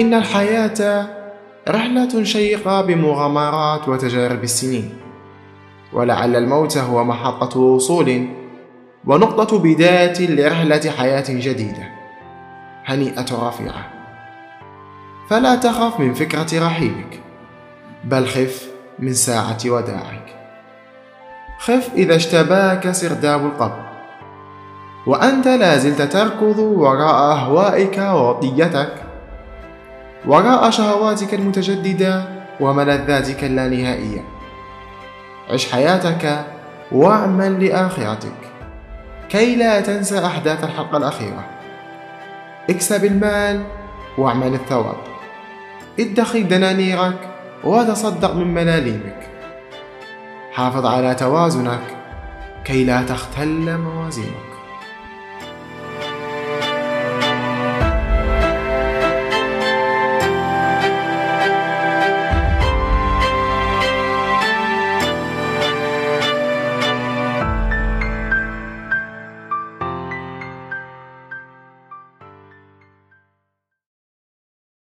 إن الحياة رحلة شيقة بمغامرات وتجارب السنين. ولعل الموت هو محطة وصول ونقطة بداية لرحلة حياة جديدة. هنيئة رفيعة فلا تخف من فكرة رحيلك بل خف من ساعة وداعك. خف إذا اشتباك سرداب القبر. وأنت لازلت تركض وراء أهوائك ووطيتك. وراء شهواتك المتجددة وملذاتك اللانهائية عش حياتك واعمل لآخرتك. كي لا تنسى أحداث الحلقة الأخيرة. اكسب المال واعمل الثواب. ادخر دنانيرك وتصدق من ملاليمك حافظ على توازنك كي لا تختل موازينك.